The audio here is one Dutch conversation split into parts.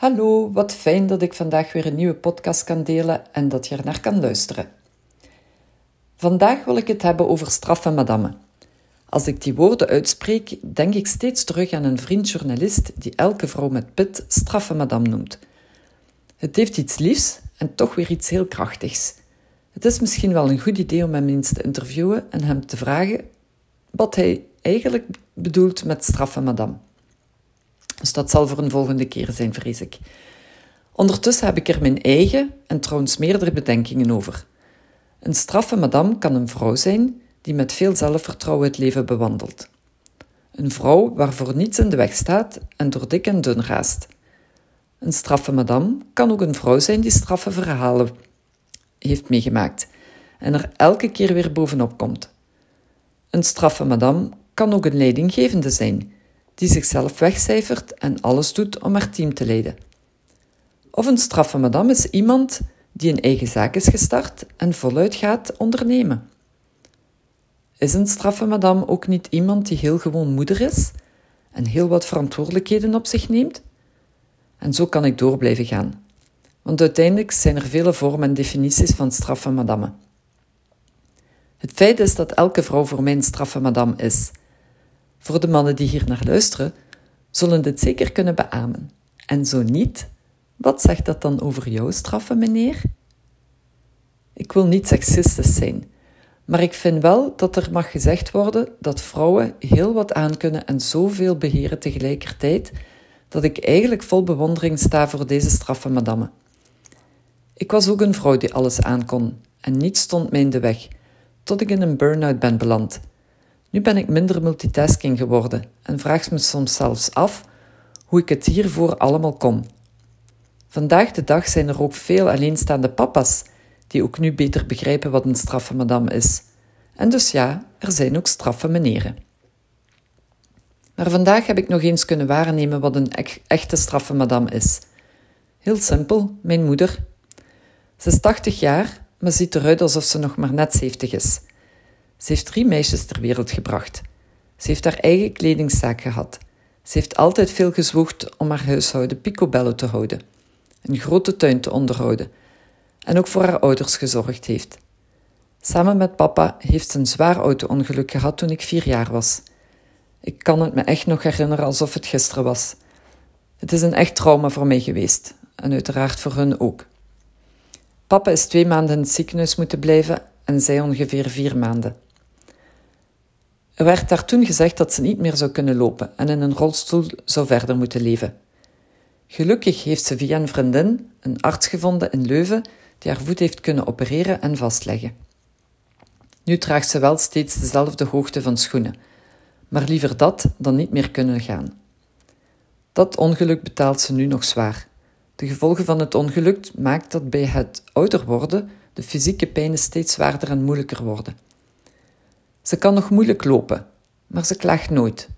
Hallo, wat fijn dat ik vandaag weer een nieuwe podcast kan delen en dat je er naar kan luisteren. Vandaag wil ik het hebben over straffe madame. Als ik die woorden uitspreek, denk ik steeds terug aan een vriend journalist die elke vrouw met pit straffe madame noemt. Het heeft iets liefs en toch weer iets heel krachtigs. Het is misschien wel een goed idee om hem eens te interviewen en hem te vragen wat hij eigenlijk bedoelt met straffe madame. Dus dat zal voor een volgende keer zijn, vrees ik. Ondertussen heb ik er mijn eigen en trouwens meerdere bedenkingen over. Een straffe madame kan een vrouw zijn die met veel zelfvertrouwen het leven bewandelt. Een vrouw waarvoor niets in de weg staat en door dik en dun raast. Een straffe madame kan ook een vrouw zijn die straffe verhalen heeft meegemaakt en er elke keer weer bovenop komt. Een straffe madame kan ook een leidinggevende zijn die zichzelf wegcijfert en alles doet om haar team te leiden. Of een straffe madame is iemand die een eigen zaak is gestart en voluit gaat ondernemen. Is een straffe madame ook niet iemand die heel gewoon moeder is en heel wat verantwoordelijkheden op zich neemt? En zo kan ik door blijven gaan. Want uiteindelijk zijn er vele vormen en definities van straffe madame. Het feit is dat elke vrouw voor mij een straffe madame is. Voor de mannen die hier naar luisteren, zullen dit zeker kunnen beamen. En zo niet, wat zegt dat dan over jouw straffe meneer? Ik wil niet seksistisch zijn, maar ik vind wel dat er mag gezegd worden dat vrouwen heel wat aankunnen en zoveel beheren tegelijkertijd, dat ik eigenlijk vol bewondering sta voor deze straffe madame. Ik was ook een vrouw die alles aankon en niets stond mij in de weg, tot ik in een burn-out ben beland. Nu ben ik minder multitasking geworden en vraag me soms zelfs af hoe ik het hiervoor allemaal kon. Vandaag de dag zijn er ook veel alleenstaande papa's die ook nu beter begrijpen wat een straffe madame is. En dus ja, er zijn ook straffe meneren. Maar vandaag heb ik nog eens kunnen waarnemen wat een echte straffe madame is. Heel simpel, mijn moeder. Ze is 80 jaar, maar ziet eruit alsof ze nog maar net 70 is. Ze heeft drie meisjes ter wereld gebracht. Ze heeft haar eigen kledingzaak gehad. Ze heeft altijd veel gezwoegd om haar huishouden picobello te houden, een grote tuin te onderhouden en ook voor haar ouders gezorgd heeft. Samen met papa heeft ze een zwaar auto-ongeluk gehad toen ik vier jaar was. Ik kan het me echt nog herinneren alsof het gisteren was. Het is een echt trauma voor mij geweest en uiteraard voor hun ook. Papa is twee maanden in het ziekenhuis moeten blijven en zij ongeveer vier maanden. Er werd daar toen gezegd dat ze niet meer zou kunnen lopen en in een rolstoel zou verder moeten leven. Gelukkig heeft ze via een vriendin een arts gevonden in Leuven die haar voet heeft kunnen opereren en vastleggen. Nu draagt ze wel steeds dezelfde hoogte van schoenen, maar liever dat dan niet meer kunnen gaan. Dat ongeluk betaalt ze nu nog zwaar. De gevolgen van het ongeluk maakt dat bij het ouder worden de fysieke pijnen steeds zwaarder en moeilijker worden. Ze kan nog moeilijk lopen, maar ze klaagt nooit.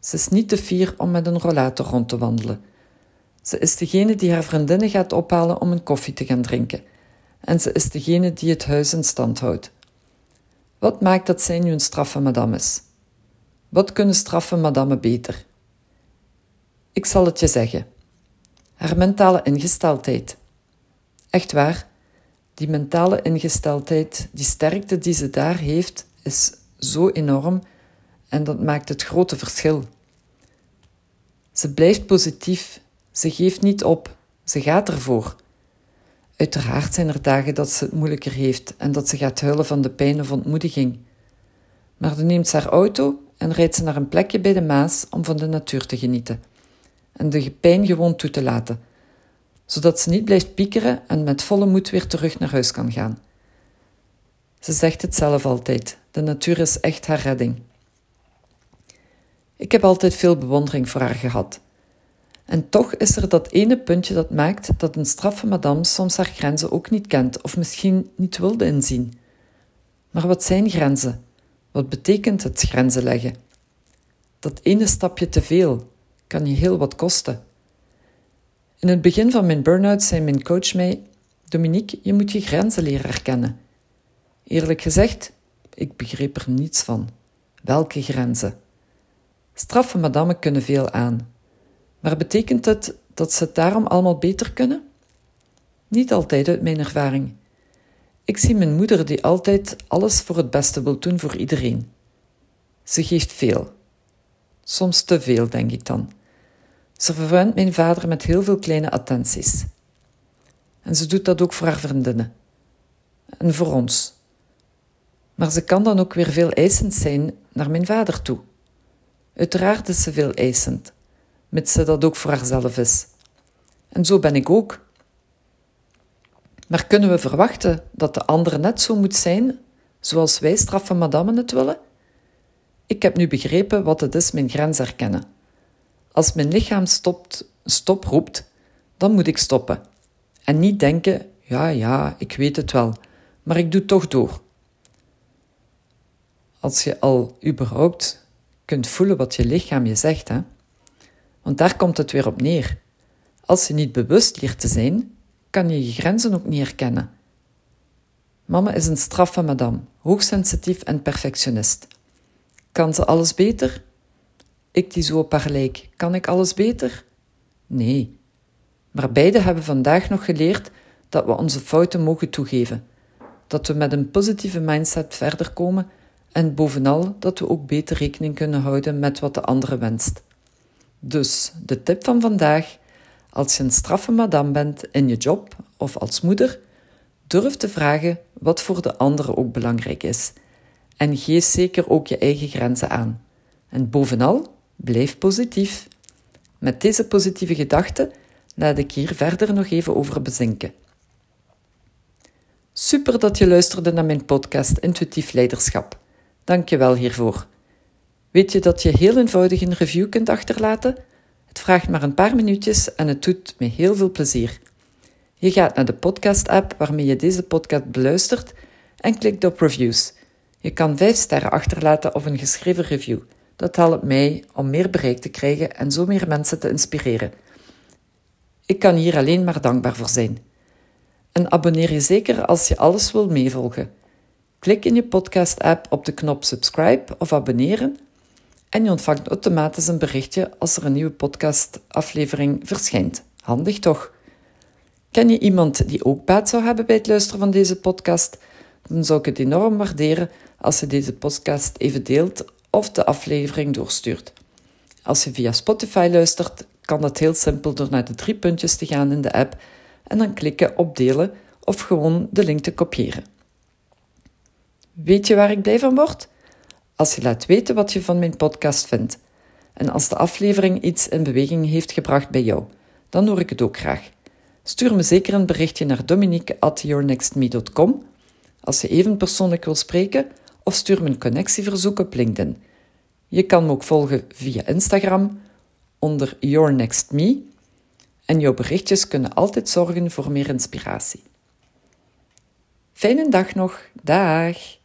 Ze is niet te fier om met een rollator rond te wandelen. Ze is degene die haar vriendinnen gaat ophalen om een koffie te gaan drinken. En ze is degene die het huis in stand houdt. Wat maakt dat zij nu een straffe madame is? Wat kunnen straffe madame beter? Ik zal het je zeggen. Haar mentale ingesteldheid. Echt waar, die mentale ingesteldheid, die sterkte die ze daar heeft, is zo enorm en dat maakt het grote verschil. Ze blijft positief, ze geeft niet op, ze gaat ervoor. Uiteraard zijn er dagen dat ze het moeilijker heeft en dat ze gaat huilen van de pijn of ontmoediging. Maar dan neemt ze haar auto en rijdt ze naar een plekje bij de Maas om van de natuur te genieten en de pijn gewoon toe te laten, zodat ze niet blijft piekeren en met volle moed weer terug naar huis kan gaan. Ze zegt het zelf altijd: de natuur is echt haar redding. Ik heb altijd veel bewondering voor haar gehad. En toch is er dat ene puntje dat maakt dat een straffe madame soms haar grenzen ook niet kent of misschien niet wilde inzien. Maar wat zijn grenzen? Wat betekent het grenzen leggen? Dat ene stapje te veel kan je heel wat kosten. In het begin van mijn burn-out zei mijn coach mij: Dominique, je moet je grenzen leren herkennen. Eerlijk gezegd, ik begreep er niets van. Welke grenzen? Straffe madammen kunnen veel aan. Maar betekent het dat ze het daarom allemaal beter kunnen? Niet altijd uit mijn ervaring. Ik zie mijn moeder die altijd alles voor het beste wil doen voor iedereen. Ze geeft veel. Soms te veel, denk ik dan. Ze verwant mijn vader met heel veel kleine attenties. En ze doet dat ook voor haar vriendinnen. En voor ons. Maar ze kan dan ook weer veel eisend zijn naar mijn vader toe. Uiteraard is ze veel eisend, mits ze dat ook voor haarzelf is. En zo ben ik ook. Maar kunnen we verwachten dat de andere net zo moet zijn zoals wij straffen madame het willen? Ik heb nu begrepen wat het is mijn grens herkennen. Als mijn lichaam stopt, stop roept, dan moet ik stoppen. En niet denken, ja, ja, ik weet het wel, maar ik doe toch door. Als je al überhaupt kunt voelen wat je lichaam je zegt, hè? Want daar komt het weer op neer. Als je niet bewust leert te zijn, kan je je grenzen ook niet herkennen. Mama is een straffe madame, hoogsensitief en perfectionist. Kan ze alles beter? Ik die zo op haar lijk, kan ik alles beter? Nee. Maar beide hebben vandaag nog geleerd dat we onze fouten mogen toegeven, dat we met een positieve mindset verder komen en bovenal dat we ook beter rekening kunnen houden met wat de andere wenst. Dus de tip van vandaag: als je een straffe madame bent in je job of als moeder, durf te vragen wat voor de andere ook belangrijk is. En geef zeker ook je eigen grenzen aan. En bovenal, blijf positief. Met deze positieve gedachten laat ik hier verder nog even over bezinken. Super dat je luisterde naar mijn podcast Intuïtief Leiderschap. Dank je wel hiervoor. Weet je dat je heel eenvoudig een review kunt achterlaten? Het vraagt maar een paar minuutjes en het doet me heel veel plezier. Je gaat naar de podcast-app waarmee je deze podcast beluistert en klikt op reviews. Je kan vijf sterren achterlaten of een geschreven review. Dat helpt mij om meer bereik te krijgen en zo meer mensen te inspireren. Ik kan hier alleen maar dankbaar voor zijn. En abonneer je zeker als je alles wil meevolgen. Klik in je podcast-app op de knop subscribe of abonneren en je ontvangt automatisch een berichtje als er een nieuwe podcastaflevering verschijnt. Handig toch? Ken je iemand die ook baat zou hebben bij het luisteren van deze podcast? Dan zou ik het enorm waarderen als je deze podcast even deelt of de aflevering doorstuurt. Als je via Spotify luistert, kan dat heel simpel door naar de drie puntjes te gaan in de app en dan klikken op delen of gewoon de link te kopiëren. Weet je waar ik blij van word? Als je laat weten wat je van mijn podcast vindt. En als de aflevering iets in beweging heeft gebracht bij jou, dan hoor ik het ook graag. Stuur me zeker een berichtje naar dominique@yournextme.com als je even persoonlijk wil spreken of stuur me een connectieverzoek op LinkedIn. Je kan me ook volgen via Instagram onder yournextme en jouw berichtjes kunnen altijd zorgen voor meer inspiratie. Fijne dag nog. Dag!